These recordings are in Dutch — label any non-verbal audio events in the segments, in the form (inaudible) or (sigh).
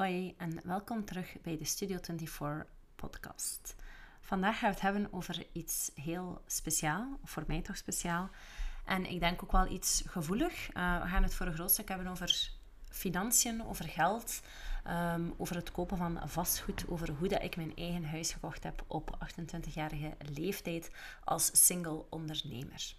Hoi en welkom terug bij de Studio 24 podcast. Vandaag gaan we het hebben over iets heel speciaal, voor mij toch speciaal. En ik denk ook wel iets gevoelig. Uh, we gaan het voor een groot stuk hebben over financiën, over geld, ehm, over het kopen van vastgoed, over hoe dat ik mijn eigen huis gekocht heb op 28-jarige leeftijd als single ondernemer.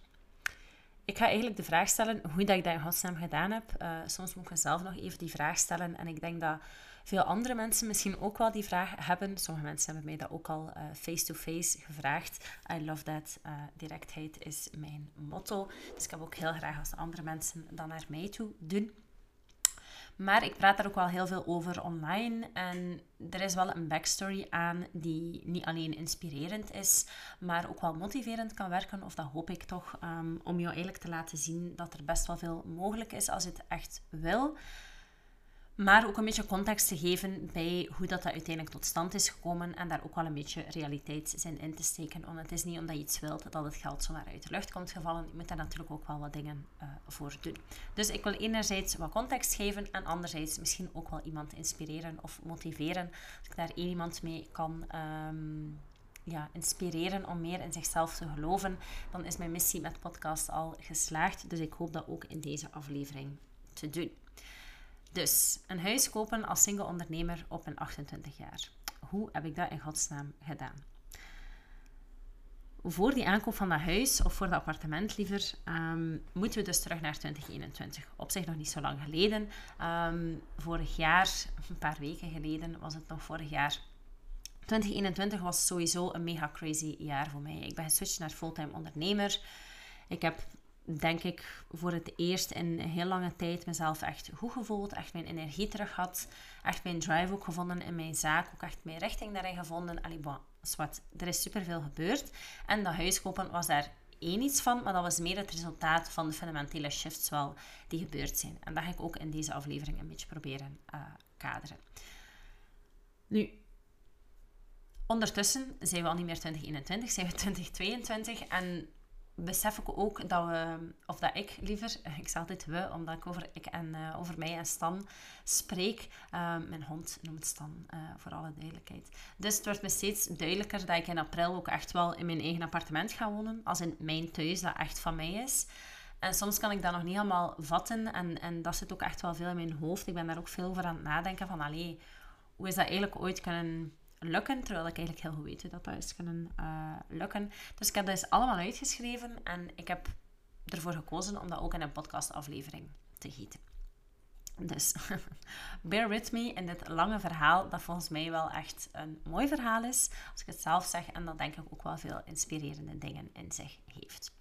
Ik ga eigenlijk de vraag stellen hoe dat ik dat in godsnaam gedaan heb. Uh, soms moet ik mezelf nog even die vraag stellen. En ik denk dat veel andere mensen misschien ook wel die vraag hebben. Sommige mensen hebben mij dat ook al eh, face-to-face gevraagd. I love that. Uh, directheid is mijn motto. Dus ik heb ook heel graag als andere mensen dat naar mij toe doen. Maar ik praat daar ook wel heel veel over online. En er is wel een backstory aan die niet alleen inspirerend is, maar ook wel motiverend kan werken. Of dat hoop ik toch. Um, om jou eigenlijk te laten zien dat er best wel veel mogelijk is als je het echt wil. Maar ook een beetje context te geven bij hoe dat, dat uiteindelijk tot stand is gekomen. En daar ook wel een beetje realiteitszin in te steken. Want het is niet omdat je iets wilt dat het geld zomaar uit de lucht komt gevallen. Je moet daar natuurlijk ook wel wat dingen uh, voor doen. Dus ik wil enerzijds wat context geven. En anderzijds misschien ook wel iemand inspireren of motiveren. Als ik daar iemand mee kan... Um, ja, inspireren om meer in zichzelf te geloven, dan is mijn missie met podcast al geslaagd. Dus ik hoop dat ook in deze aflevering te doen. Dus een huis kopen als single ondernemer op een 28 jaar. Hoe heb ik dat in godsnaam gedaan? Voor die aankoop van dat huis, of voor dat appartement liever, um, moeten we dus terug naar 2021. Op zich nog niet zo lang geleden. Um, vorig jaar, een paar weken geleden, was het nog vorig jaar. 2021 was sowieso een mega crazy jaar voor mij. Ik ben geswitcht naar fulltime ondernemer. Ik heb denk ik, voor het eerst in heel lange tijd mezelf echt goed gevoeld. Echt mijn energie terug had. Echt mijn drive ook gevonden in mijn zaak. Ook echt mijn richting daarin gevonden. Allee, zwart. Er is superveel gebeurd. En dat huis kopen was daar één iets van. Maar dat was meer het resultaat van de fundamentele shifts wel die gebeurd zijn. En dat ga ik ook in deze aflevering een beetje proberen uh, kaderen. Nu, ondertussen zijn we al niet meer 2021, zijn we 2022. En besef ik ook dat we, of dat ik liever, (laughs) ik zeg altijd we, omdat ik over ik en uh, over mij en Stan spreek. Uh, mijn hond noemt Stan, uh, voor alle duidelijkheid. Dus het wordt me steeds duidelijker dat ik in april ook echt wel in mijn eigen appartement ga wonen. Als in mijn thuis, dat echt van mij is. En soms kan ik dat nog niet helemaal vatten. En, en dat zit ook echt wel veel in mijn hoofd. Ik ben daar ook veel over aan het nadenken van, allee, hoe is dat eigenlijk ooit kunnen lukken, terwijl ik eigenlijk heel goed weet dat, dat is kunnen uh, lukken. Dus ik heb dat allemaal uitgeschreven en ik heb ervoor gekozen om dat ook in een podcastaflevering te gieten. Dus (laughs) bear with me in dit lange verhaal, dat volgens mij wel echt een mooi verhaal is, als ik het zelf zeg, en dat denk ik ook wel veel inspirerende dingen in zich heeft.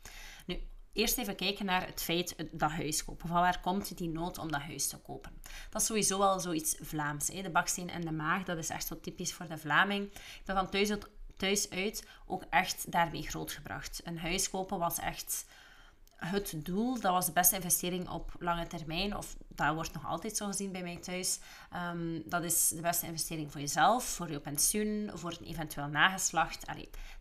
Nu, Eerst even kijken naar het feit dat huis kopen. Van waar komt die nood om dat huis te kopen? Dat is sowieso wel zoiets Vlaams. Hè? De baksteen en de maag, dat is echt zo typisch voor de Vlaming. Ik ben van thuis uit, ook echt daarmee grootgebracht. Een huis kopen was echt het doel. Dat was de beste investering op lange termijn. Of dat wordt nog altijd zo gezien bij mij thuis. Um, dat is de beste investering voor jezelf, voor je pensioen, voor een eventueel nageslacht.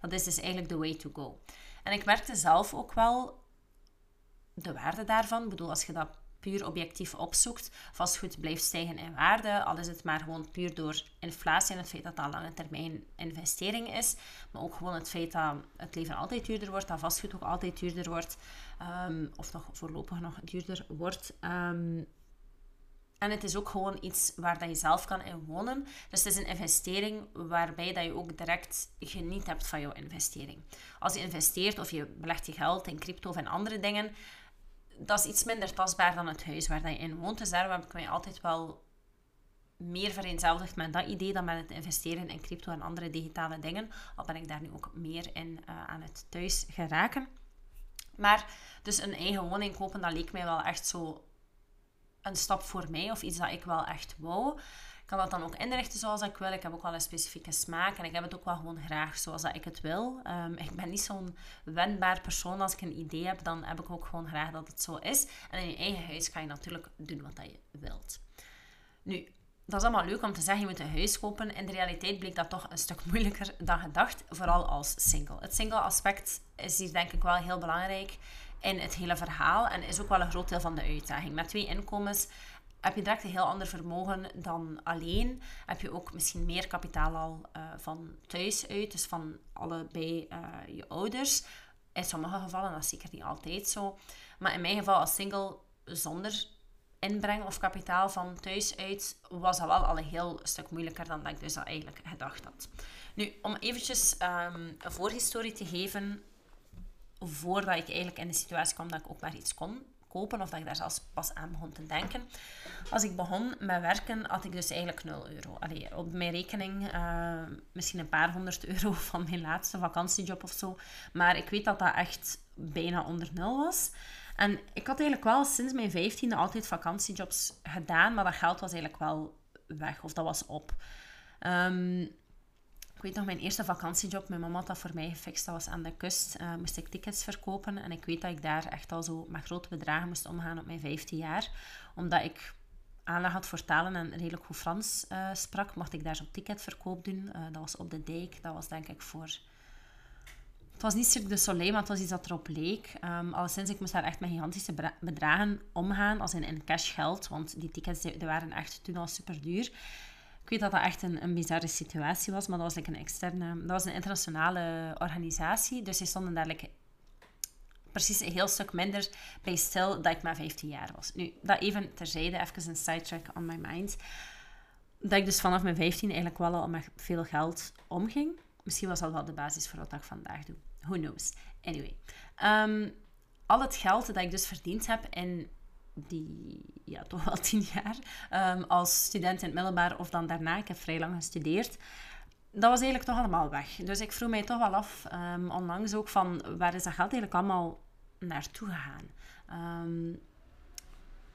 Dat is dus eigenlijk the way to go. En ik merkte zelf ook wel de waarde daarvan. Ik bedoel, als je dat puur objectief opzoekt, vastgoed blijft stijgen in waarde, al is het maar gewoon puur door inflatie en het feit dat dat lange termijn investering is, maar ook gewoon het feit dat het leven altijd duurder wordt, dat vastgoed ook altijd duurder wordt, um, of nog voorlopig nog duurder wordt. Um, en het is ook gewoon iets waar dat je zelf kan in wonen. Dus het is een investering waarbij dat je ook direct geniet hebt van jouw investering. Als je investeert of je belegt je geld in crypto of in andere dingen, dat is iets minder tastbaar dan het huis waar je in woont. Dus daarom heb ik mij altijd wel meer vereenzelvigd met dat idee dan met het investeren in crypto en andere digitale dingen. Al ben ik daar nu ook meer in uh, aan het thuis geraken. Maar dus een eigen woning kopen, dat leek mij wel echt zo een stap voor mij. Of iets dat ik wel echt wou kan dat dan ook inrichten zoals ik wil. Ik heb ook wel een specifieke smaak en ik heb het ook wel gewoon graag zoals dat ik het wil. Um, ik ben niet zo'n wendbaar persoon. Als ik een idee heb, dan heb ik ook gewoon graag dat het zo is. En in je eigen huis kan je natuurlijk doen wat je wilt. Nu, dat is allemaal leuk om te zeggen, je moet een huis kopen. In de realiteit bleek dat toch een stuk moeilijker dan gedacht, vooral als single. Het single aspect is hier denk ik wel heel belangrijk in het hele verhaal en is ook wel een groot deel van de uitdaging. Met twee inkomens heb je direct een heel ander vermogen dan alleen. Heb je ook misschien meer kapitaal al uh, van thuis uit, dus van allebei uh, je ouders. In sommige gevallen, dat is zeker niet altijd zo. Maar in mijn geval als single zonder inbreng of kapitaal van thuis uit, was dat wel al een heel stuk moeilijker dan dat ik dus al eigenlijk gedacht had. Nu, om eventjes um, een voorhistorie te geven, voordat ik eigenlijk in de situatie kwam dat ik ook maar iets kon kopen, of dat ik daar zelfs pas aan begon te denken. Als ik begon met werken, had ik dus eigenlijk 0 euro. Allee, op mijn rekening uh, misschien een paar honderd (laughs) euro van mijn laatste vakantiejob of zo. Maar ik weet dat dat echt bijna onder nul was. En ik had eigenlijk wel sinds mijn vijftiende altijd vakantiejobs gedaan, maar dat geld was eigenlijk wel weg, of dat was op. Um, ik weet nog, mijn eerste vakantiejob, mijn mama had dat voor mij gefixt. Dat was aan de kust, uh, moest ik tickets verkopen. En ik weet dat ik daar echt al zo met grote bedragen moest omgaan op mijn 15 jaar. Omdat ik aanleg had voor talen en redelijk goed Frans uh, sprak, mocht ik daar zo'n ticketverkoop doen. Uh, dat was op de dijk. Dat was denk ik voor... Het was niet Cirque de Soleil, maar het was iets dat erop leek. Um, alleszins, ik moest daar echt met gigantische bedragen omgaan, als in, in cash geld. Want die tickets die waren echt toen al super duur. Weet dat dat echt een, een bizarre situatie was, maar dat was like een externe... Dat was een internationale organisatie, dus die stonden daar precies een heel stuk minder bij stil dat ik maar 15 jaar was. Nu, dat even terzijde, even een sidetrack on my mind. Dat ik dus vanaf mijn 15 eigenlijk wel al met veel geld omging. Misschien was dat wel de basis voor wat ik vandaag doe. Who knows? Anyway. Um, al het geld dat ik dus verdiend heb in die ja, (laughs) toch wel tien jaar um, als student in het middelbaar of dan daarna. Ik heb vrij lang gestudeerd. Dat was eigenlijk toch allemaal weg. Dus ik vroeg mij toch wel af, um, onlangs ook, van waar is dat geld eigenlijk allemaal naartoe gegaan? Um,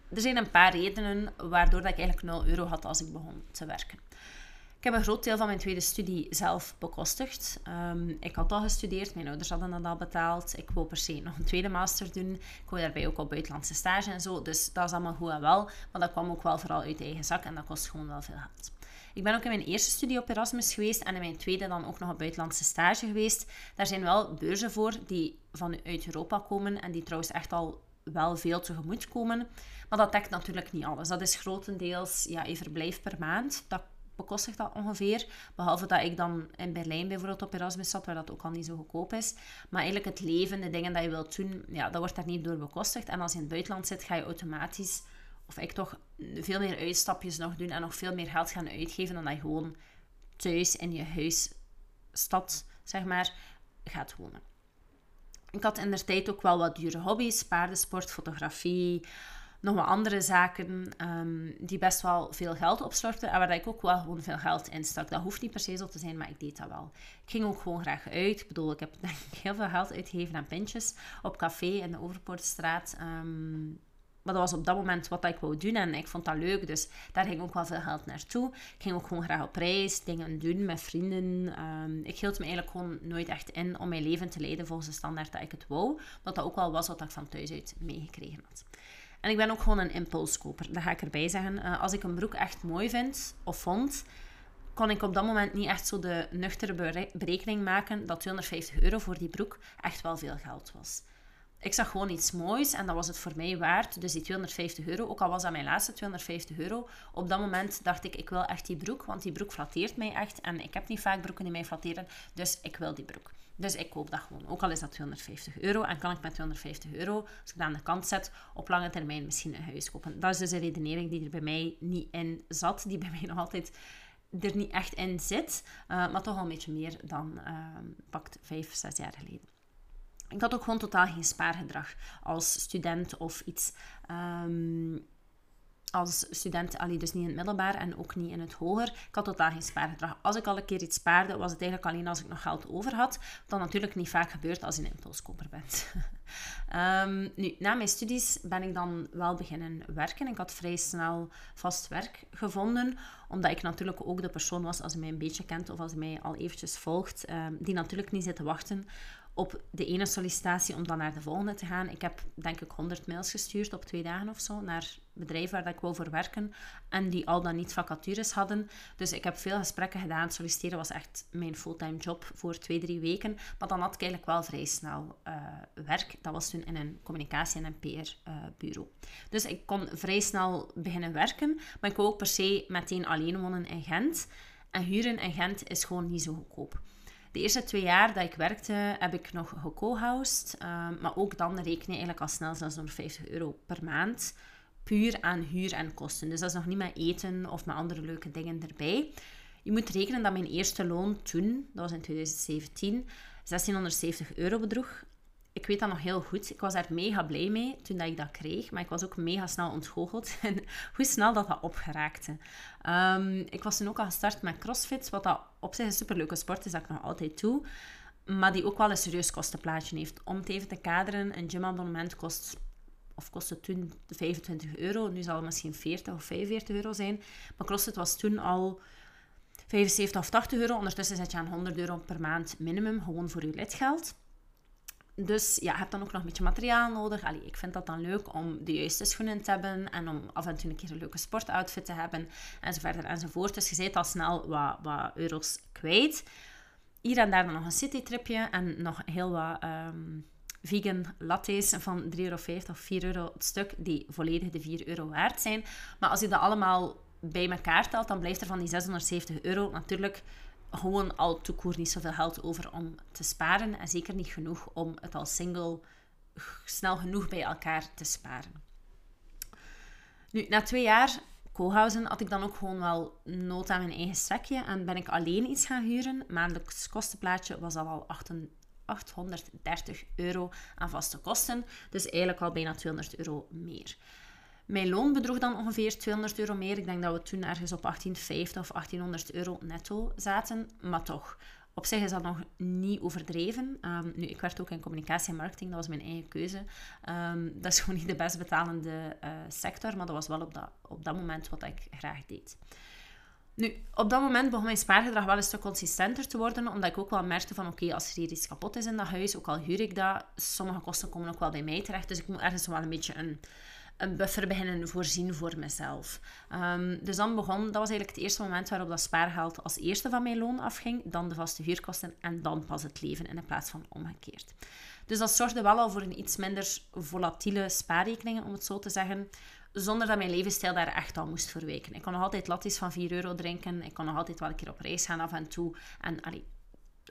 er zijn een paar redenen waardoor dat ik eigenlijk 0 euro had als ik begon te werken. Ik heb een groot deel van mijn tweede studie zelf bekostigd. Um, ik had al gestudeerd, mijn ouders hadden dat al betaald. Ik wou per se nog een tweede master doen. Ik wou daarbij ook al buitenlandse stage en zo. Dus dat is allemaal goed en wel. Maar dat kwam ook wel vooral uit eigen zak en dat kost gewoon wel veel geld. Ik ben ook in mijn eerste studie op Erasmus geweest en in mijn tweede dan ook nog op buitenlandse stage geweest. Daar zijn wel beurzen voor die vanuit Europa komen en die trouwens echt al wel veel tegemoet komen. Maar dat dekt natuurlijk niet alles. Dat is grotendeels ja, je verblijf per maand. Dat bekostigt dat ongeveer. Behalve dat ik dan in Berlijn bijvoorbeeld op Erasmus zat, waar dat ook al niet zo goedkoop is. Maar eigenlijk het leven, de dingen dat je wilt doen, ja, dat wordt daar niet door bekostigd. En als je in het buitenland zit, ga je automatisch, of ik toch, veel meer uitstapjes nog doen en nog veel meer geld gaan uitgeven dan dat je gewoon thuis in je huisstad, zeg maar, gaat wonen. Ik had in tijd ook wel wat dure hobby's, paardensport, fotografie, nog wat andere zaken um, die best wel veel geld opstorten en waar ik ook wel gewoon veel geld in stak. Dat hoeft niet per se zo te zijn, maar ik deed dat wel. Ik ging ook gewoon graag uit. Ik bedoel, ik heb (laughs) denk ik heel veel geld uitgegeven aan pintjes op café in de Overpoortstraat. Um, maar dat was op dat moment wat ik wou doen en ik vond dat leuk, dus daar ging ook wel veel geld naartoe. Ik ging ook gewoon graag op reis, dingen doen met vrienden. Um, ik hield me eigenlijk gewoon nooit echt in om mijn leven te leiden volgens de standaard dat ik het wou. Dat dat ook wel was wat ik van thuis uit meegekregen had. En ik ben ook gewoon een impulskoper, dat ga ik erbij zeggen. Uh, als ik een broek echt mooi vind of vond, kon ik op dat moment niet echt zo de nuchtere berekening maken dat 250 euro voor die broek echt wel veel geld was. Ik zag gewoon iets moois en dat was het voor mij waard. Dus die 250 euro, ook al was dat mijn laatste 250 euro, op dat moment dacht ik, ik wil echt die broek, want die broek flatteert mij echt. En ik heb niet vaak broeken die mij flatteren, dus ik wil die broek. Dus ik koop dat gewoon. Ook al is dat 250 euro. En kan ik met 250 euro, als ik dat aan de kant zet, op lange termijn misschien een huis kopen. Dat is dus een redenering die er bij mij niet in zat. Die bij mij nog altijd er niet echt in zit. Uh, maar toch al een beetje meer dan uh, pakt 5, 6 jaar geleden. Ik had ook gewoon totaal geen spaargedrag als student of iets. Um, als student, allee, dus niet in het middelbaar en ook niet in het hoger. Ik had totaal geen spaargedrag. Als ik al een keer iets spaarde, was het eigenlijk alleen als ik nog geld over had. Wat natuurlijk niet vaak gebeurt als je een impulskoper bent. um, (laughs) nu, na mijn studies ben ik dan wel beginnen werken. Ik had vrij snel vast werk gevonden, omdat ik natuurlijk ook de persoon was, als je mij een beetje kent of als je mij al eventjes volgt, um, die natuurlijk niet zit te wachten op de ene sollicitatie om dan naar de volgende te gaan. Ik heb denk ik 100 mails gestuurd op twee dagen of zo naar bedrijven waar ik wou voor werken en die al dan niet vacatures hadden. Dus ik heb veel gesprekken gedaan. Solliciteren was echt mijn fulltime job voor twee, drie weken. Maar dan had ik eigenlijk wel vrij snel uh, werk. Dat was toen in een communicatie- en een PR-bureau. dus ik kon vrij snel beginnen werken, maar ik wou ook per se meteen alleen wonen in Gent. En huren in Gent is gewoon niet zo goedkoop. De eerste twee jaar dat ik werkte, heb ik nog geco-housed. Ehm, maar ook dan reken je eigenlijk al snel 650 euro per maand. Puur aan huur en kosten. Dus dat is nog niet met eten of met andere leuke dingen erbij. Je moet rekenen dat mijn eerste loon toen, dat was in 2017, 1670 euro bedroeg ik weet dat nog heel goed. Ik was daar mega blij mee toen dat ik dat kreeg. Maar ik was ook mega snel ontgoocheld. (laughs) En hoe snel dat dat opgeraakte. Um, ik was toen ook al gestart met CrossFit. Wat dat op zich een superleuke sport is, dat ik nog altijd doe. Maar die ook wel een serieus kostenplaatje heeft. Om het even te kaderen, een gymabonnement kost... Of kostte toen 25 euro. Nu zal het misschien 40 of 45 euro zijn. Maar CrossFit was toen al... 75 of 80 euro. Ondertussen zet je aan 100 euro per maand minimum, gewoon voor je lidgeld. Dus ja, je hebt dan ook nog een beetje materiaal nodig. Allee, ik vind dat dan leuk om de juiste schoenen te hebben en om af en toe een keer een leuke sportoutfit te hebben en zo verder enzovoort. Dus je zit al snel wat, wat euro's kwijt. Hier en daar dan nog een citytripje en nog heel wat um, vegan lattes van 3,50 euro of 4 euro het stuk, die volledig de 4 euro waard zijn. Maar als je dat allemaal bij elkaar telt, dan blijft er van die 670 euro natuurlijk gewoon al toekoer niet zoveel geld over om te sparen. En zeker niet genoeg om het als single snel genoeg bij elkaar te sparen. Nu, na twee jaar co-housen had ik dan ook gewoon wel nood aan mijn eigen strekje en ben ik alleen iets gaan huren. Maandelijks kostenplaatje was al al 830 euro aan vaste kosten. Dus eigenlijk al bijna 200 euro meer. Mijn loon bedroeg dan ongeveer 200 euro meer. Ik denk dat we toen ergens op 1850 of 1800 euro netto zaten. Maar toch, op zich is dat nog niet overdreven. Um, nu, ik werd ook in communicatie en marketing, dat was mijn eigen keuze. Um, dat is gewoon niet de best betalende uh, sector, maar dat was wel op dat, op dat moment wat ik graag deed. Nu, op dat moment begon mijn spaargedrag wel een stuk consistenter te worden, omdat ik ook wel merkte van oké, als er hier iets kapot is in dat huis, ook al huur ik dat, sommige kosten komen ook wel bij mij terecht. Dus ik moet ergens wel een beetje een een buffer beginnen voorzien voor mezelf. Um, dus dan begon, dat was eigenlijk het eerste moment waarop dat spaargeld als eerste van mijn loon afging, dan de vaste huurkosten en dan pas het leven in plaats van omgekeerd. Dus dat zorgde wel al voor een iets minder volatiele spaarrekeningen, om het zo te zeggen zonder dat mijn levensstijl daar echt al moest verwijken. Ik kon nog altijd latties van 4 euro drinken. Ik kon nog altijd wel een keer op reis gaan af en toe. En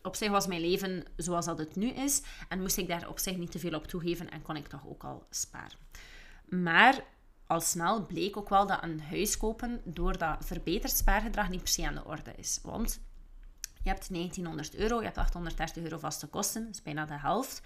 op zich was mijn leven zoals dat het nu is. En moest ik daar op zich niet te veel op toegeven en kon ik toch ook al sparen. Maar al snel bleek ook wel dat een huis kopen door dat verbeterd spaargedrag niet per se aan de orde is. Want je hebt 1900 euro, je hebt 830 euro vaste kosten, dat is bijna de helft.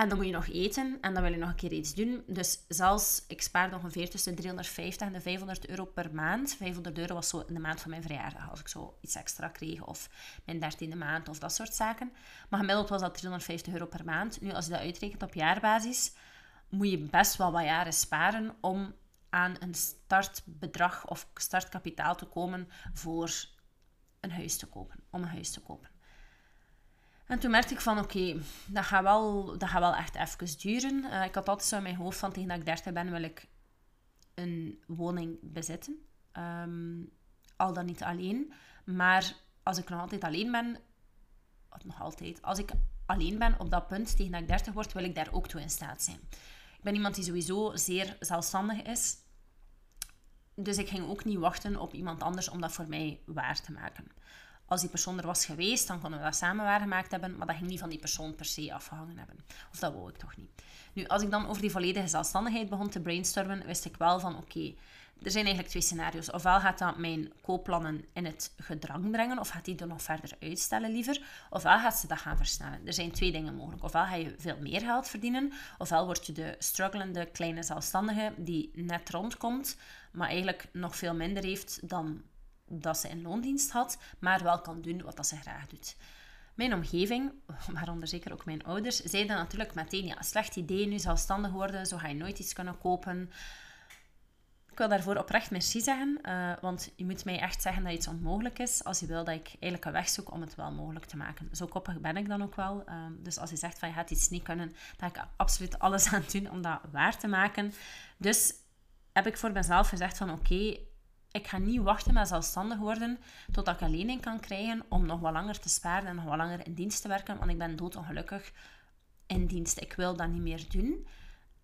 En dan moet je nog eten en dan wil je nog een keer iets doen. Dus zelfs, ik spaarde ongeveer tussen 350 en de 500 euro per maand. 500 euro was zo in de maand van mijn verjaardag, als ik zo iets extra kreeg. Of mijn dertiende maand of dat soort zaken. Maar gemiddeld was dat 350 euro per maand. Nu, als je dat uitrekent op jaarbasis, moet je best wel wat jaren sparen om aan een startbedrag of startkapitaal te komen voor een huis te kopen, om een huis te kopen. En toen merkte ik van, oké, dat, gaat wel, dat gaat wel echt even duren. Uh, ik had altijd zo in mijn hoofd van, tegen dat ik 30 ben, wil ik een woning bezitten. Um, al dan niet alleen. Maar als ik nog altijd alleen ben, nog altijd, als ik alleen ben op dat punt, tegen dat ik 30 word, wil ik daar ook toe in staat zijn. Ik ben iemand die sowieso zeer zelfstandig is. Dus ik ging ook niet wachten op iemand anders om dat voor mij waar te maken. Als die persoon er was geweest, dan konden we dat samen waargemaakt hebben, maar dat ging niet van die persoon per se afgehangen hebben. Of dat wou ik toch niet. Nu, als ik dan over die volledige zelfstandigheid begon te brainstormen, wist ik wel van oké, er zijn eigenlijk twee scenario's. Ofwel gaat dat mijn koopplannen in het gedrang brengen, of gaat die er nog verder uitstellen liever, ofwel gaat ze dat gaan versnellen. Er zijn twee dingen mogelijk. Ofwel ga je veel meer geld verdienen, ofwel word je de strugglende kleine zelfstandige die net rondkomt, maar eigenlijk nog veel minder heeft dan dat ze in loondienst had, maar wel kan doen wat dat ze graag doet. Mijn omgeving, (laughs) waaronder zeker ook mijn ouders, zeiden natuurlijk meteen, ja, slecht idee, nu zelfstandig worden, zo ga je nooit iets kunnen kopen wil daarvoor oprecht merci zeggen. Uh, want je moet mij echt zeggen dat iets onmogelijk is. Als je wil dat ik eigenlijk een weg zoek om het wel mogelijk te maken. Zo koppig ben ik dan ook wel. Uh, dus als je zegt van je gaat iets niet kunnen, dan ga ik absoluut alles (laughs) aan doen om dat waar te maken. Dus heb ik voor mezelf gezegd van oké, ik ga niet wachten met zelfstandig worden totdat ik een lening kan krijgen om nog wat langer te sparen en nog wat langer in dienst te werken. Want ik ben doodongelukkig in dienst. Ik wil dat niet meer doen.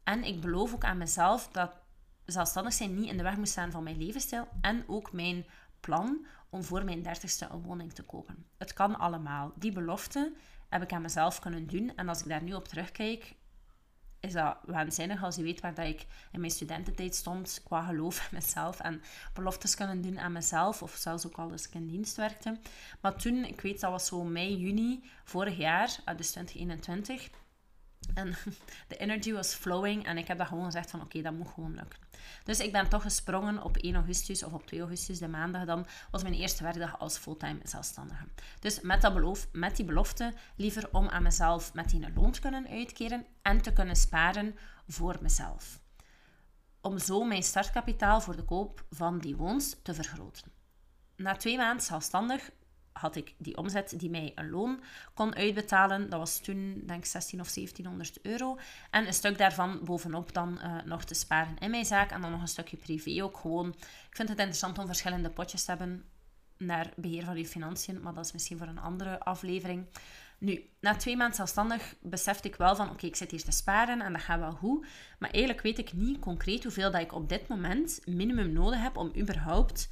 En ik beloof ook aan mezelf dat zelfstandig zijn niet in de weg moet staan van mijn levensstijl en ook mijn plan om voor mijn dertigste een woning te kopen. Het kan allemaal. Die belofte heb ik aan mezelf kunnen doen. En als ik daar nu op terugkijk, is dat waanzinnig als je weet waar dat ik in mijn studententijd stond qua geloof in mezelf en beloftes kunnen doen aan mezelf, of zelfs ook al als ik in dienst werkte. Maar toen, ik weet dat was zo mei, juni vorig jaar, dus 2021, en (laughs) de energy was flowing en ik heb dat gewoon gezegd van oké, dat moet gewoon lukken. Dus ik ben toch gesprongen op 1 augustus of op 2 augustus, de maandag dan, was mijn eerste werkdag als fulltime zelfstandige. Dus met, dat beloof, met die belofte liever om aan mezelf met een loon te kunnen uitkeren en te kunnen sparen voor mezelf. Om zo mijn startkapitaal voor de koop van die woons te vergroten. Na twee maanden zelfstandig had ik die omzet die mij een loon kon uitbetalen. Dat was toen, denk ik, 16 of 1700 euro. En een stuk daarvan bovenop dan uh, nog te sparen in mijn zaak. En dan nog een stukje privé ook gewoon. Ik vind het interessant om verschillende potjes te hebben naar beheer van je financiën. Maar dat is misschien voor een andere aflevering. Nu, na twee maanden zelfstandig besefte ik wel van, oké, ik zit hier te sparen en dat gaat wel goed. Maar eigenlijk weet ik niet concreet hoeveel dat ik op dit moment minimum nodig heb om überhaupt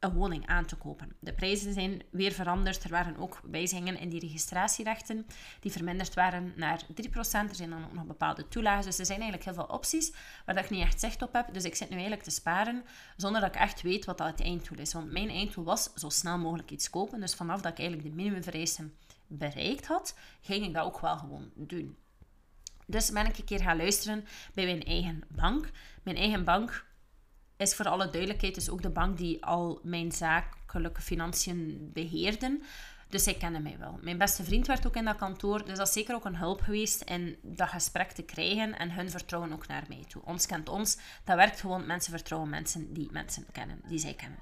een woning aan te kopen. De prijzen zijn weer veranderd. Er waren ook wijzigingen in die registratierechten die verminderd waren naar 3%. Er zijn dan ook nog bepaalde toelagen. Dus er zijn eigenlijk heel veel opties waar ik niet echt zicht op heb. Dus ik zit nu eigenlijk te sparen zonder dat ik echt weet wat dat het einddoel is. Want mijn einddoel was zo snel mogelijk iets kopen. Dus vanaf dat ik eigenlijk de minimumvereisten bereikt had, ging ik dat ook wel gewoon doen. Dus ben ik een keer gaan luisteren bij mijn eigen bank. Mijn eigen bank is voor alle duidelijkheid dus ook de bank die al mijn zakelijke financiën beheerden. Dus zij kennen mij wel. Mijn beste vriend werd ook in dat kantoor, dus dat is zeker ook een hulp geweest in dat gesprek te krijgen en hun vertrouwen ook naar mij toe. Ons kent ons, dat werkt gewoon. Mensen vertrouwen mensen die mensen kennen, die zij kennen.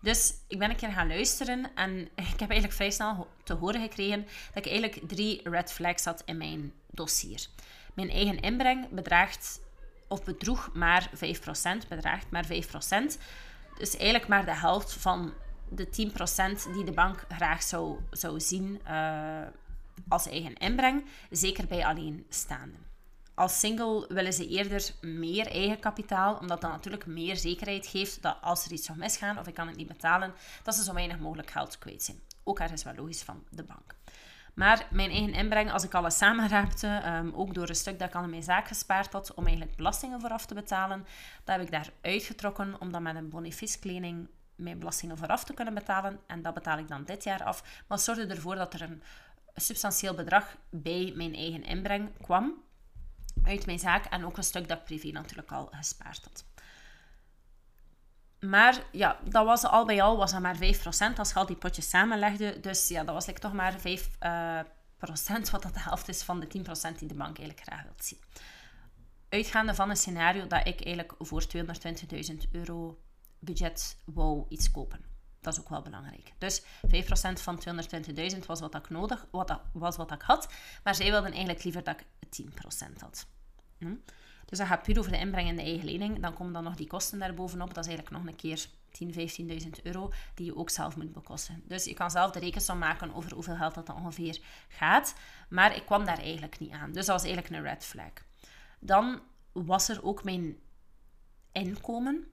Dus ik ben een keer gaan luisteren en (laughs) ik heb eigenlijk vrij snel te horen gekregen dat ik eigenlijk drie red flags had in mijn dossier. Mijn eigen inbreng bedraagt of bedroeg maar 5%, bedraagt maar 5%. Dus eigenlijk maar de helft van de 10% die de bank graag zou, zou zien uh, als eigen inbreng, zeker bij alleenstaanden. Als single willen ze eerder meer eigen kapitaal, omdat dat natuurlijk meer zekerheid geeft dat als er iets zou misgaan of ik kan het niet betalen, dat ze zo weinig mogelijk geld kwijt zijn. Ook ergens wel logisch van de bank. Maar mijn eigen inbreng, als ik alles samenraapte, um, ook door een stuk dat ik al in mijn zaak gespaard had, om eigenlijk belastingen vooraf te betalen, dat heb ik daar uitgetrokken om dan met een bonifisklening mijn belastingen vooraf te kunnen betalen. En dat betaal ik dan dit jaar af. Maar zorgde ervoor dat er een substantieel bedrag bij mijn eigen inbreng kwam uit mijn zaak en ook een stuk dat privé natuurlijk al gespaard had. Maar ja, dat was al bij al was dat maar 5% als je al die potjes samenlegde. Dus ja, dat was like, toch maar 5%, uh, eh, procent, wat dat de helft is van de 10% die de bank eigenlijk graag wil zien. Uitgaande van een scenario dat ik eigenlijk voor 220.000 euro budget wou iets kopen. Dat is ook wel belangrijk. Dus 5% van 220.000 was wat ik nodig wat dat, was wat ik had. Maar zij wilden eigenlijk liever dat ik 10% had. Hm? Dus dat gaat puur over de inbreng in de eigen lening. Dan komen dan nog die kosten daarbovenop. Dat is eigenlijk nog een keer 10.000, 15.000 euro die je ook zelf moet bekosten. Dus je kan zelf de rekensom maken over hoeveel geld dat ongeveer gaat. Maar ik kwam daar eigenlijk niet aan. Dus dat was eigenlijk een red flag. Dan was er ook mijn inkomen.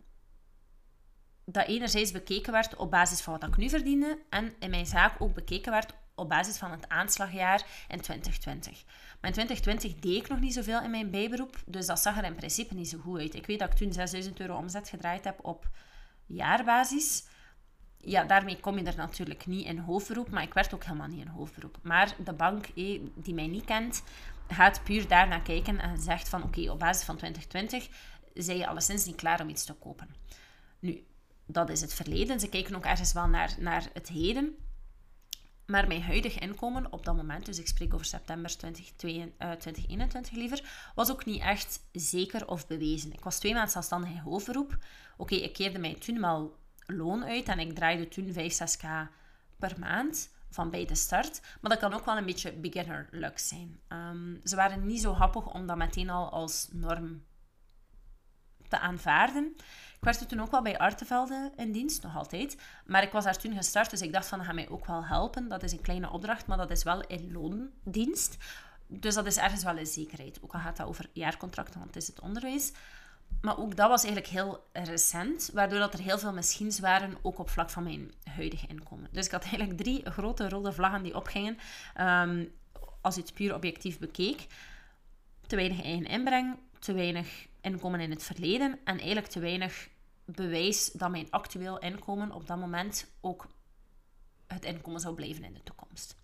Dat enerzijds bekeken werd op basis van wat ik nu verdiende. En in mijn zaak ook bekeken werd op basis van het aanslagjaar in 2020. Maar in 2020 deed ik nog niet zoveel in mijn bijberoep, dus dat zag er in principe niet zo goed uit. Ik weet dat ik toen 6000 euro omzet gedraaid heb op jaarbasis. Ja, daarmee kom je er natuurlijk niet in hoofdberoep, maar ik werd ook helemaal niet in hoofdberoep. Maar de bank eh, die mij niet kent, gaat puur daarna kijken en zegt van oké, op basis van 2020 zijn je alleszins niet klaar om iets te kopen. Nu, dat is het verleden. Ze kijken ook ergens wel naar, naar het heden. Maar mijn huidige inkomen op dat moment, dus ik spreek over september 2021 uh, liever, was ook niet echt zeker of bewezen. Ik was twee maanden zelfstandig in hoofdberoep. Oké, ik keerde mij toen wel loon uit en ik draaide toen 5, 6k per maand van bij de start. Maar dat kan ook wel een beetje beginner luck zijn. Ehm, ze waren niet zo happig om dat meteen al als norm te aanvaarden. Ik werd toen ook wel bij Artevelde in dienst, nog altijd. Maar ik was daar toen gestart, dus ik dacht van, dat gaat mij ook wel helpen. Dat is een kleine opdracht, maar dat is wel in loondienst. Dus dat is ergens wel een zekerheid. Ook al gaat dat over jaarcontracten, want het is het onderwijs. Maar ook dat was eigenlijk heel recent, waardoor dat er heel veel misschiens waren, ook op vlak van mijn huidige inkomen. Dus ik had eigenlijk drie grote rode vlaggen die opgingen, um, als je het puur objectief bekeek. Te weinig eigen inbreng, te weinig inkomen in het verleden en eigenlijk te weinig bewijs dat mijn actueel inkomen op dat moment ook het inkomen zou blijven in de toekomst.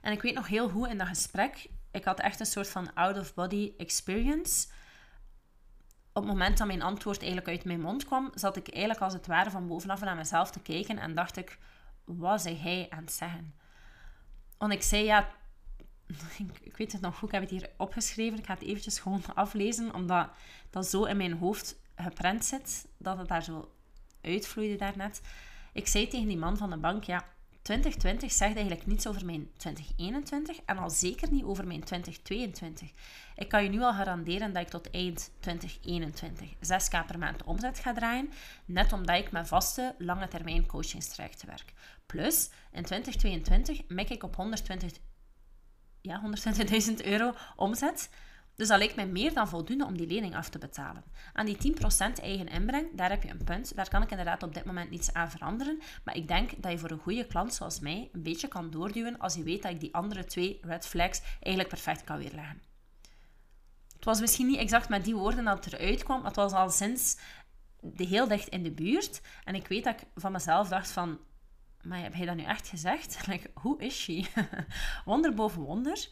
En ik weet nog heel goed in dat gesprek, ik had echt een soort van out-of-body experience. Op het moment dat mijn antwoord eigenlijk uit mijn mond kwam, zat ik eigenlijk als het ware van bovenaf naar mezelf te kijken en dacht ik, wat zei hij aan het zeggen? Want ik zei, ja, (laughs) ik, weet het nog goed, ik heb het hier opgeschreven. Ik ga het eventjes gewoon aflezen, omdat dat zo in mijn hoofd geprent zit, dat het daar zo uitvloeide daarnet. Ik zei tegen die man van de bank, ja, 2020 zegt eigenlijk niets over mijn 2021 en al zeker niet over mijn 2022. Ik kan je nu al garanderen dat ik tot eind 2021 6k per maand omzet ga draaien, net omdat ik met vaste lange termijn coachingstrajecten werk. Plus, in 2022 mik ik op 120 ja, 120.000 euro omzet. Dus dat lijkt mij meer dan voldoende om die lening af te betalen. Aan die 10% eigen inbreng, daar heb je een punt. Daar kan ik inderdaad op dit moment niets aan veranderen. Maar ik denk dat je voor een goede klant zoals mij een beetje kan doorduwen als je weet dat ik die andere twee red flags eigenlijk perfect kan weerleggen. Het was misschien niet exact met die woorden dat het eruit kwam, maar het was al sinds de heel dicht in de buurt. En ik weet dat ik van mezelf dacht van, maar heb jij dat nu echt gezegd? (laughs) Hoe is she? (laughs) wonder boven wonder.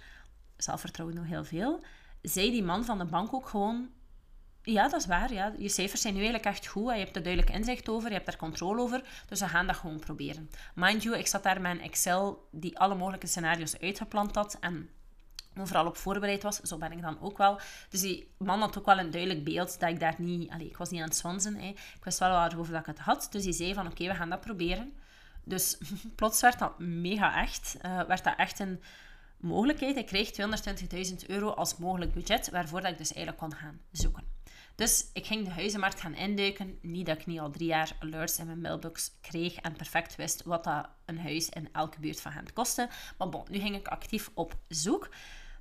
Zelfvertrouwen nog heel veel. Zei die man van de bank ook gewoon... Ja, dat is waar. Ja. Je cijfers zijn nu eigenlijk echt goed. Je hebt er duidelijk inzicht over. Je hebt daar controle over. Dus we gaan dat gewoon proberen. Mind you, ik zat daar met een Excel die alle mogelijke scenario's uitgepland had. En overal op voorbereid was. Zo ben ik dan ook wel. Dus die man had ook wel een duidelijk beeld dat ik daar niet... Allez, ik was niet aan het. Hè. Ik wist wel waarover dat ik het had. Dus die zei van, oké, we gaan dat proberen. Dus (laughs) plots werd dat mega echt. Uh, werd dat echt een mogelijkheid. Ik kreeg 220.000 euro als mogelijk budget, waarvoor dat ik dus eigenlijk kon gaan zoeken. Dus ik ging de huizenmarkt gaan induiken. Niet dat ik niet al drie jaar alerts in mijn mailbox kreeg en perfect wist wat dat een huis in elke buurt van hen kostte. Maar bon, nu ging ik actief op zoek.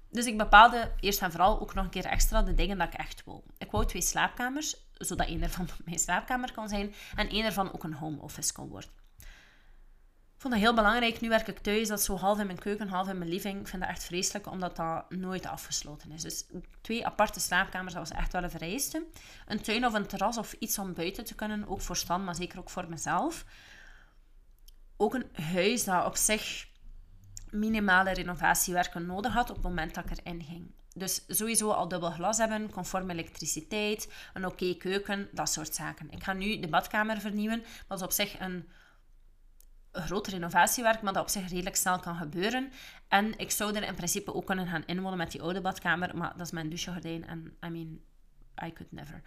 Dus ik bepaalde eerst en vooral ook nog een keer extra de dingen dat ik echt wou. Ik wou twee slaapkamers, zodat één ervan (laughs) mijn slaapkamer kon zijn en één ervan ook een home office kon worden vond dat heel belangrijk. Nu werk ik thuis, dat is zo half in mijn keuken, half in mijn living. Ik vind dat echt vreselijk, omdat dat nooit afgesloten is. Dus twee aparte slaapkamers, dat was echt wel een vereiste. Een tuin of een terras of iets om buiten te kunnen, ook voor Stan, maar zeker ook voor mezelf. Ook een huis dat op zich minimale renovatiewerken nodig had op het moment dat ik erin ging. Dus sowieso al dubbel glas hebben, conform elektriciteit, een oké keuken, dat soort zaken. Ik ga nu de badkamer vernieuwen, dat is op zich een groot renovatiewerk, maar dat op zich redelijk snel kan gebeuren. En ik zou er in principe ook kunnen gaan inwonen met die oude badkamer, maar dat is mijn douchegordijn en I mean, I could never.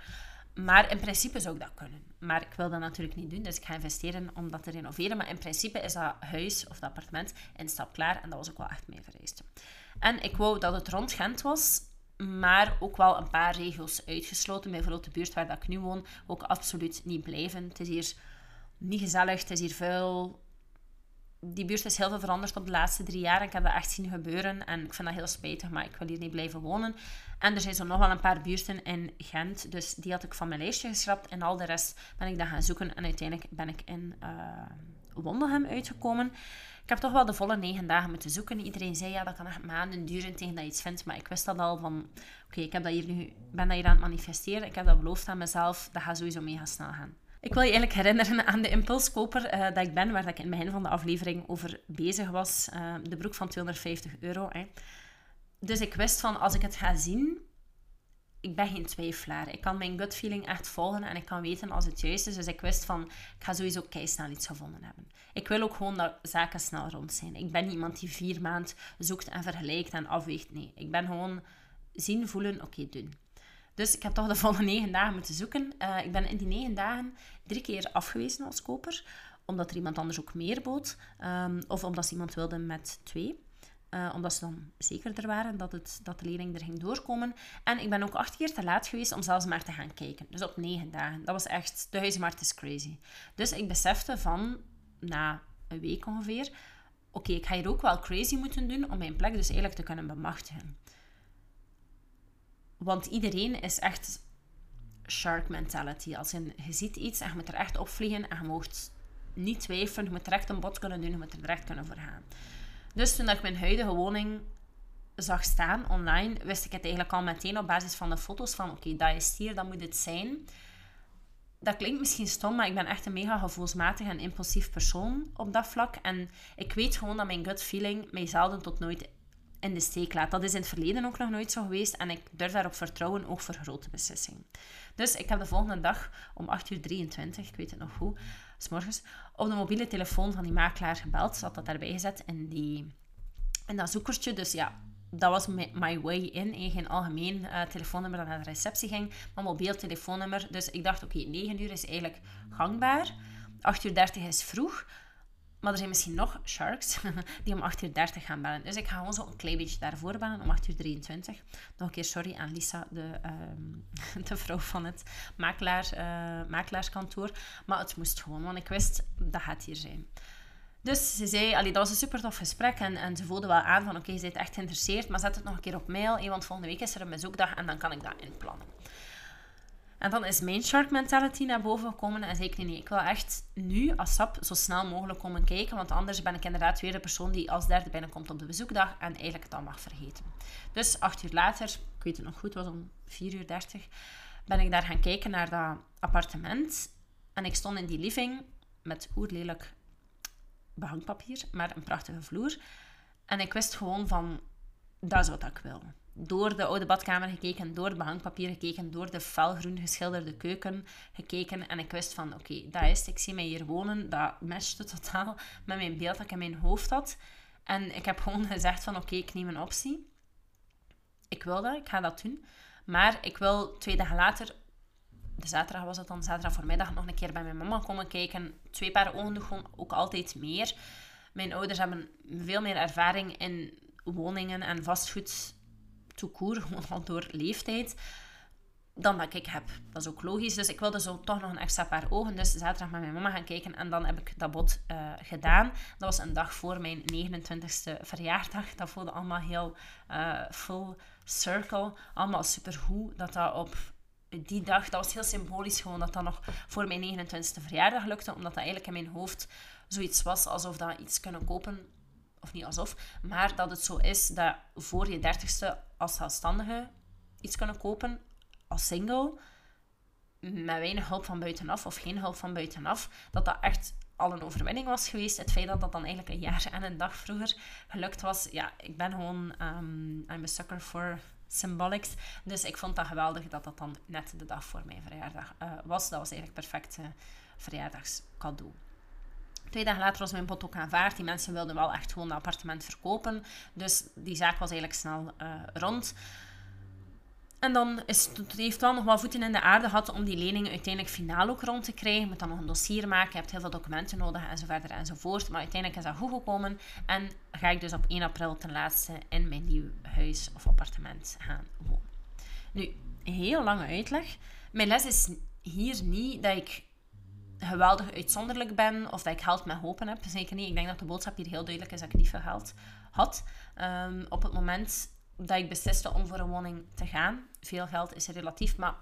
Maar in principe zou ik dat kunnen. Maar ik wil dat natuurlijk niet doen, dus ik ga investeren om dat te renoveren. Maar in principe is dat huis of dat appartement in stap klaar en dat was ook wel echt mijn vereiste. En ik wou dat het rond Gent was, maar ook wel een paar regels uitgesloten. Bijvoorbeeld de buurt waar dat ik nu woon, ook absoluut niet blijven. Het is hier niet gezellig, het is hier vuil, die buurt is heel veel veranderd op de laatste drie jaar. Ik heb dat echt zien gebeuren en ik vind dat heel spijtig, maar ik wil hier niet blijven wonen. En er zijn zo nog wel een paar buurten in Gent, dus die had ik van mijn lijstje geschrapt. En al de rest ben ik dan gaan zoeken en uiteindelijk ben ik in uh, Wondelhem uitgekomen. Ik heb toch wel de volle negen dagen moeten zoeken. Iedereen zei, ja, dat kan echt maanden duren tegen dat je iets vindt. Maar ik wist dat al van, oké, ik heb dat hier nu, ben dat hier aan het manifesteren. Ik heb dat beloofd aan mezelf. Dat gaat sowieso mega snel gaan. Ik wil je eigenlijk herinneren aan de impulskoper uh, dat ik ben, waar ik in het begin van de aflevering over bezig was. Uh, de broek van 250 euro. Hè. Dus ik wist van, als ik het ga zien, ik ben geen twijfelaar. Ik kan mijn gut feeling echt volgen en ik kan weten als het juist is. Dus ik wist van, ik ga sowieso snel iets gevonden hebben. Ik wil ook gewoon dat zaken snel rond zijn. Ik ben iemand die vier maanden zoekt en vergelijkt en afweegt. Nee, ik ben gewoon zien, voelen, oké, doen. Dus ik heb toch de (laughs) volgende negen dagen moeten zoeken. Uh, ik ben in die negen dagen drie keer afgewezen als koper, omdat er iemand anders ook meer bood. Um, of omdat ze iemand wilde met twee. Uh, omdat ze dan zekerder waren dat, het, dat de leerling er ging doorkomen. En ik ben ook acht keer te laat geweest om zelfs maar te gaan kijken. Dus op negen dagen. Dat was echt... De huismarkt is crazy. Dus ik besefte van, na een week ongeveer... Oké, ik ga hier ook wel crazy moeten doen om mijn plek dus eigenlijk te kunnen bemachtigen. Want iedereen is echt shark mentality. Als je, ziet iets en je moet er echt opvliegen en je mocht niet twijfelen. Je moet direct een bod kunnen doen, je moet er direct kunnen voor gaan. Dus toen ik mijn huidige woning zag staan online, wist ik het eigenlijk al meteen op basis van de foto's van oké, dat is hier, dat moet het zijn. Dat klinkt misschien stom, maar ik ben echt een mega gevoelsmatig en impulsief persoon op dat vlak. En ik weet gewoon dat mijn gut feeling mij zelden tot nooit in de steek laat. Dat is in het verleden ook nog nooit zo geweest en ik durf daarop vertrouwen, ook voor grote beslissingen. Dus ik heb de volgende dag om 8.23 uur, 23, ik weet het nog goed, s morgens, op de mobiele telefoon van die makelaar gebeld. Zat dat daarbij gezet in, die, in dat zoekertje. Dus ja, dat was my, way in. Geen algemeen uh, telefoonnummer dat naar de receptie ging, maar mobiel telefoonnummer. Dus ik dacht, oké, 9 uur is eigenlijk gangbaar. 8 uur 30 is vroeg. Maar er zijn misschien nog sharks (laughs) die om 8 uur 30 gaan bellen. Dus ik ga gewoon een klein beetje daarvoor bellen om 8 uur 23. Nog een keer sorry aan Lisa, de, um, (laughs) de vrouw van het makelaar, uh, makelaarskantoor. Maar het moest gewoon, want ik wist dat gaat hier zijn. Dus ze zei, allee, dat was een super tof gesprek en, en ze voelde wel aan van oké, je bent echt geïnteresseerd, maar zet het nog een keer op mail, want volgende week is er een bezoekdag en dan kan ik dat inplannen. En dan is mijn shark mentality naar boven gekomen en zei ik, nee, ik wil echt nu als SAP zo snel mogelijk komen kijken, want anders ben ik inderdaad weer de persoon die als derde binnenkomt op de bezoekdag en eigenlijk het dan mag vergeten. Dus acht uur later, ik weet het nog goed, het was om 4 uur 30, ben ik daar gaan kijken naar dat appartement. En ik stond in die living met oerlelijk behangpapier, maar een prachtige vloer. En ik wist gewoon van, dat is wat ik wil door de oude badkamer gekeken, door het behangpapier gekeken, door de felgroen geschilderde keuken gekeken. En ik wist van, oké, dat is Ik zie mij hier wonen. Dat matchte totaal met mijn beeld dat ik in mijn hoofd had. En ik heb gewoon gezegd van, oké, ik neem een optie. Ik wil dat, ik ga dat doen. Maar ik wil twee dagen later, de zaterdag was het dan, zaterdag voormiddag, nog een keer bij mijn mama komen kijken. Twee paar ogen gewoon ook altijd meer. Mijn ouders hebben veel meer ervaring in woningen en vastgoed toekoer, al (laughs) door leeftijd, dan dat ik heb. Dat is ook logisch. Dus ik wilde zo toch nog een extra paar ogen. Dus zaterdag met mijn mama gaan kijken en dan heb ik dat bod uh, gedaan. Dat was een dag voor mijn 29ste verjaardag. Dat voelde allemaal heel uh, full circle. Allemaal super goed dat dat op die dag, dat was heel symbolisch gewoon dat dat nog voor mijn 29ste verjaardag lukte. Omdat dat eigenlijk in mijn hoofd zoiets was alsof dat iets kunnen kopen of niet alsof, maar dat het zo is dat voor je dertigste als zelfstandige iets kunnen kopen, als single, met weinig hulp van buitenaf of geen hulp van buitenaf, dat dat echt al een overwinning was geweest. Het feit dat dat dan eigenlijk een jaar en een dag vroeger gelukt was, ja, ik ben gewoon, um, I'm a sucker for symbolics. Dus ik vond dat geweldig dat dat dan net de dag voor mijn verjaardag uh, was. Dat was eigenlijk perfect uh, verjaardagscadeau. Twee dagen later was mijn bod ook aanvaard. Die mensen wilden wel echt gewoon het appartement verkopen. Dus die zaak was eigenlijk snel uh, rond. En dan is het, heeft wel nog wat voeten in de aarde gehad om die leningen uiteindelijk finaal ook rond te krijgen. Je moet dan nog een dossier maken, je hebt heel veel documenten nodig en zo verder enzovoort. Maar uiteindelijk is dat goed gekomen en ga ik dus op 1 april ten laatste in mijn nieuw huis of appartement gaan wonen. Nu, heel lange uitleg. Mijn les is hier niet dat ik geweldig uitzonderlijk ben of dat ik geld met hopen heb. Zeker niet. Ik denk dat de boodschap hier heel duidelijk is dat ik niet veel geld had. Um, op het moment dat ik besliste om voor een woning te gaan, veel geld is relatief, maar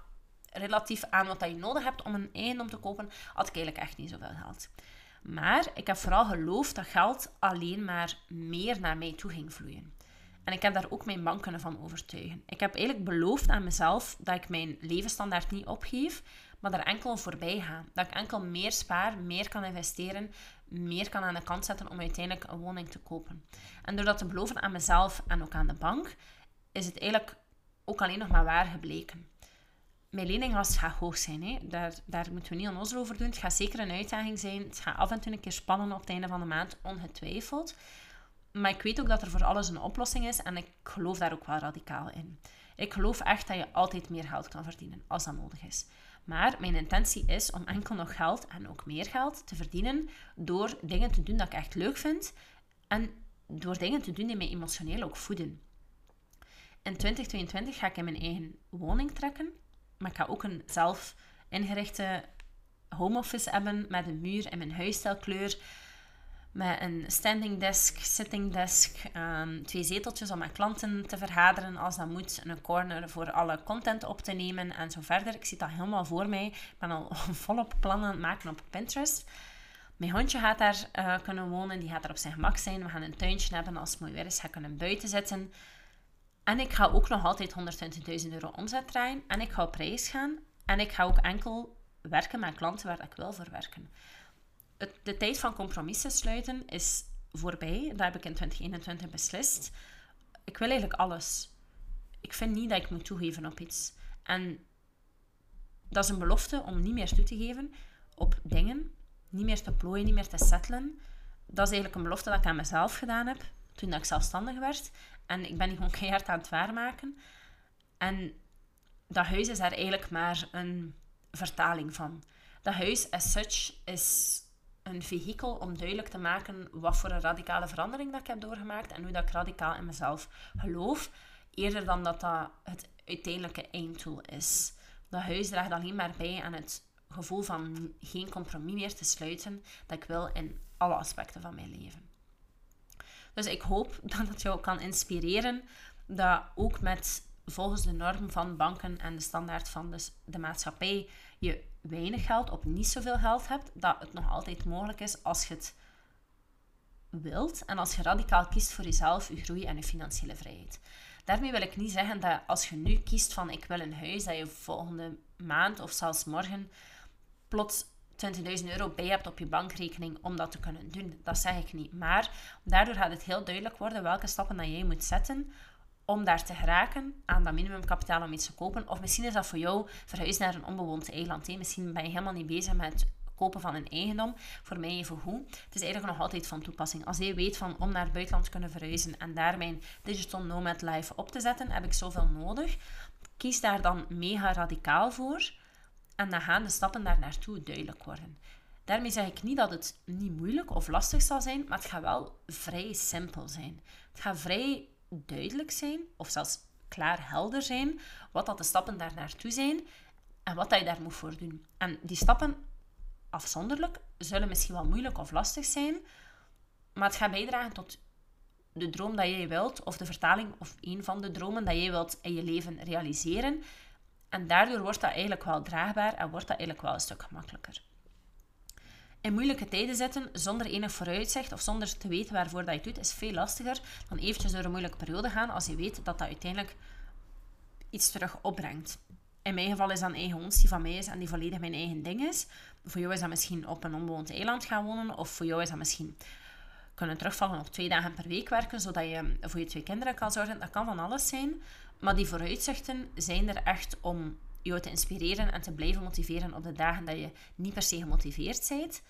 relatief aan wat je nodig hebt om een eigendom te kopen, had ik eigenlijk echt niet zoveel geld. Maar ik heb vooral geloofd dat geld alleen maar meer naar mij toe ging vloeien. En ik heb daar ook mijn banken van overtuigen. Ik heb eigenlijk beloofd aan mezelf dat ik mijn levensstandaard niet opgeef, maar daar enkel voorbij ga. Dat ik enkel meer spaar, meer kan investeren, meer kan aan de kant zetten om uiteindelijk een woning te kopen. En door dat te beloven aan mezelf en ook aan de bank, is het eigenlijk ook alleen nog maar waar gebleken. Mijn leninglast gaat hoog zijn. Daar, daar moeten we niet onnozel over doen. Het gaat zeker een uitdaging zijn. Het gaat af en toe een keer spannen op het einde van de maand, ongetwijfeld. Maar ik weet ook dat er voor alles een oplossing is en ik geloof daar ook wel radicaal in. Ik geloof echt dat je altijd meer geld kan verdienen als dat nodig is. Maar mijn intentie is om enkel nog geld en ook meer geld te verdienen door dingen te doen dat ik echt leuk vind en door dingen te doen die mij emotioneel ook voeden. In 2022 ga ik in mijn eigen woning trekken, maar ik ga ook een zelf ingerichte home office hebben met een muur in mijn huisstijlkleur met een standing desk, sitting desk, um, twee zeteltjes om met klanten te vergaderen als dat moet, een corner voor alle content op te nemen en zo verder. Ik zie dat helemaal voor mij. Ik ben al (laughs) volop plannen maken op Pinterest. Mijn hondje gaat daar uh, kunnen wonen, die gaat er op zijn gemak zijn. We gaan een tuintje hebben als het mooi weer is, ga kunnen buiten zitten. En ik ga ook nog altijd 120.000 euro omzet draaien. En ik ga op reis gaan. En ik ga ook enkel werken met klanten waar ik wil voor werken het, de tijd van compromissen sluiten is voorbij. Dat heb ik in 2021 beslist. Ik wil eigenlijk alles. Ik vind niet dat ik moet toegeven op iets. En dat is een belofte om niet meer toe te geven op dingen. Niet meer te plooien, niet meer te settelen. Dat is eigenlijk een belofte dat ik aan mezelf gedaan heb toen ik zelfstandig werd. En ik ben die gewoon (laughs) keihard aan het waarmaken. En dat huis is daar eigenlijk maar een vertaling van. Dat huis as such is een vehikel om duidelijk te maken wat voor een radicale verandering dat ik heb doorgemaakt en hoe dat ik radicaal in mezelf geloof, eerder dan dat dat het uiteindelijke einddoel is. Dat huis draagt alleen maar bij aan het gevoel van geen compromis meer te sluiten dat ik wil in alle aspecten van mijn leven. Dus ik hoop (laughs) dat het jou kan inspireren dat ook met volgens de norm van banken en de standaard van de, de maatschappij je weinig geld op niet zoveel geld hebt, dat het nog altijd mogelijk is als je het wilt en als je radicaal kiest voor jezelf, je groei en je financiële vrijheid. Daarmee wil ik niet zeggen dat als je nu kiest van ik wil een huis, dat je volgende maand of zelfs morgen plots 20.000 euro bij hebt op je bankrekening om dat te kunnen doen. Dat zeg ik niet. Maar daardoor gaat het heel duidelijk worden welke stappen dat jij moet zetten om daar te geraken aan dat minimumkapitaal om iets te kopen. Of misschien is dat voor jou verhuizen naar een onbewoond eiland. Hè. Misschien ben je helemaal niet bezig met kopen van een eigendom. Voor mij even hoe. Het is eigenlijk nog altijd van toepassing. Als je weet van om naar het buitenland te kunnen verhuizen en daar mijn digital nomad life op te zetten, heb ik zoveel nodig. Kies daar dan mega radicaal voor. En dan gaan de stappen daar naartoe duidelijk worden. Daarmee zeg ik niet dat het niet moeilijk of lastig zal zijn, maar het gaat wel vrij simpel zijn. Het gaat vrij duidelijk zijn, of zelfs klaar helder zijn, wat dat de stappen daar naartoe zijn en wat dat je daar moet voor doen. En die stappen afzonderlijk zullen misschien wel moeilijk of lastig zijn, maar het gaat bijdragen tot de droom dat jij wilt, of de vertaling of een van de dromen dat jij wilt in je leven realiseren. En daardoor wordt dat eigenlijk wel draagbaar en wordt dat eigenlijk wel een stuk gemakkelijker in moeilijke tijden zitten zonder enig vooruitzicht of zonder te weten waarvoor dat je het doet, is veel lastiger dan eventjes door een moeilijke periode gaan als je weet dat dat uiteindelijk iets terug opbrengt. In mijn geval is dat een eigen woonst die van mij is en die volledig mijn eigen ding is. Voor jou is dat misschien op een onbewoond eiland gaan wonen of voor jou is dat misschien kunnen terugvallen op twee dagen per week werken, zodat je voor je twee kinderen kan zorgen. Dat kan van alles zijn. Maar die vooruitzichten zijn er echt om jou te inspireren en te blijven motiveren op de dagen dat je niet per se gemotiveerd bent.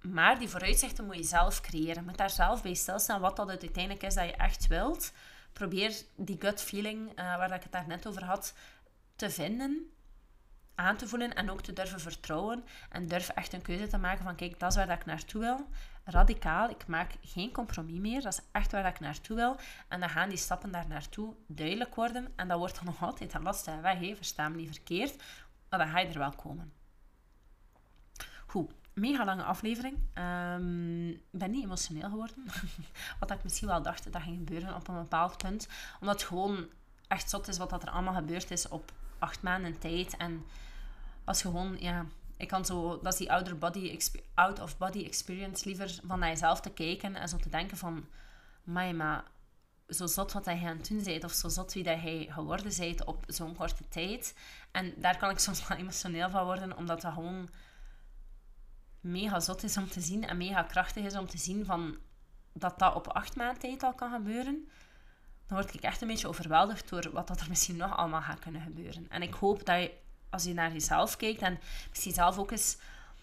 Maar die vooruitzichten moet je zelf creëren. Je moet daar zelf bij stilstaan wat dat uiteindelijk is dat je echt wilt. Probeer die gut feeling, uh, waar ik het daar net over had, te vinden, aan te voelen en ook te durven vertrouwen. En durf echt een keuze te maken van, kijk, dat is waar dat ik naartoe wil. Radicaal, ik maak geen compromis meer. Dat is echt waar dat ik naartoe wil. En dan gaan die stappen daar naartoe duidelijk worden. En dat wordt dan nog altijd een lastige weg, he. versta me niet verkeerd. Maar dan ga je er wel komen. Goed, mega lange aflevering. Ehm, ik ben niet emotioneel geworden. (laughs) wat ik misschien wel dacht dat ging gebeuren op een bepaald punt. Omdat het gewoon echt zot is wat dat er allemaal gebeurd is op acht maanden tijd. En als gewoon, ja, ik kan zo, dat is die outer body, out of body experience liever van naar jezelf te kijken en zo te denken van, maar zo zot wat hij aan het doen bent, of zo zot wie dat hij geworden bent op zo'n korte tijd. En daar kan ik soms wel emotioneel van worden, omdat dat gewoon mega zot is om te zien en mega krachtig is om te zien van dat dat op acht maanden tijd al kan gebeuren. dan word ik echt een beetje overweldigd door wat dat er misschien nog allemaal gaat kunnen gebeuren. En ik hoop dat als je naar jezelf kijkt en misschien zelf ook eens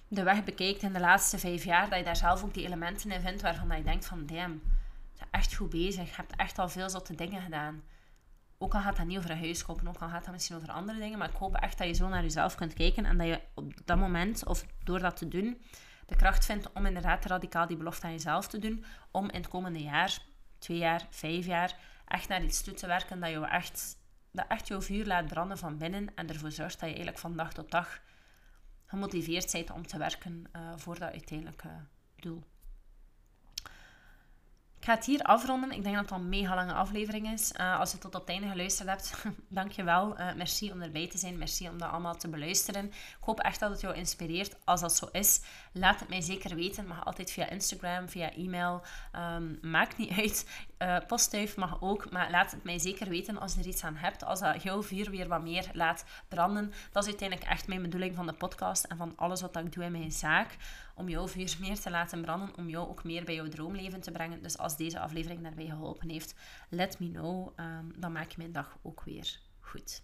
de weg bekijkt in de laatste vijf jaar, dat je daar zelf ook die elementen in vindt waarvan dat je denkt van, damn, je bent echt goed bezig. Je hebt echt al veel zotte dingen gedaan. Ook al gaat dat niet over een huis kopen, ook al gaat dat misschien over andere dingen, maar ik hoop echt dat je zo naar jezelf kunt kijken en dat je op dat moment, of door dat te doen, de kracht vindt om inderdaad radicaal die belofte aan jezelf te doen, om in het komende jaar, twee jaar, vijf jaar, echt naar iets toe te werken dat je echt, dat echt jouw vuur laat branden van binnen en ervoor zorgt dat je eigenlijk van dag tot dag gemotiveerd bent om te werken uh, voor dat uiteindelijke doel. Ik ga het hier afronden. Ik denk dat het al een mega lange aflevering is. Uh, als je tot op het einde geluisterd hebt, (laughs) dankjewel. Uh, merci om erbij te zijn. Merci om dat allemaal te beluisteren. Ik hoop echt dat het jou inspireert. Als dat zo is, laat het mij zeker weten. Mag altijd via Instagram, via e-mail. Um, maakt niet uit. Uh, postduif mag ook. Maar laat het mij zeker weten als je er iets aan hebt. Als dat jouw vuur weer wat meer laat branden. Dat is uiteindelijk echt mijn bedoeling van de podcast en van alles wat ik doe in mijn zaak om jouw vuur meer te laten branden, om jou ook meer bij jouw droomleven te brengen. Dus als deze aflevering daarbij geholpen heeft, let me know. Um, dan maak je mijn dag ook weer goed.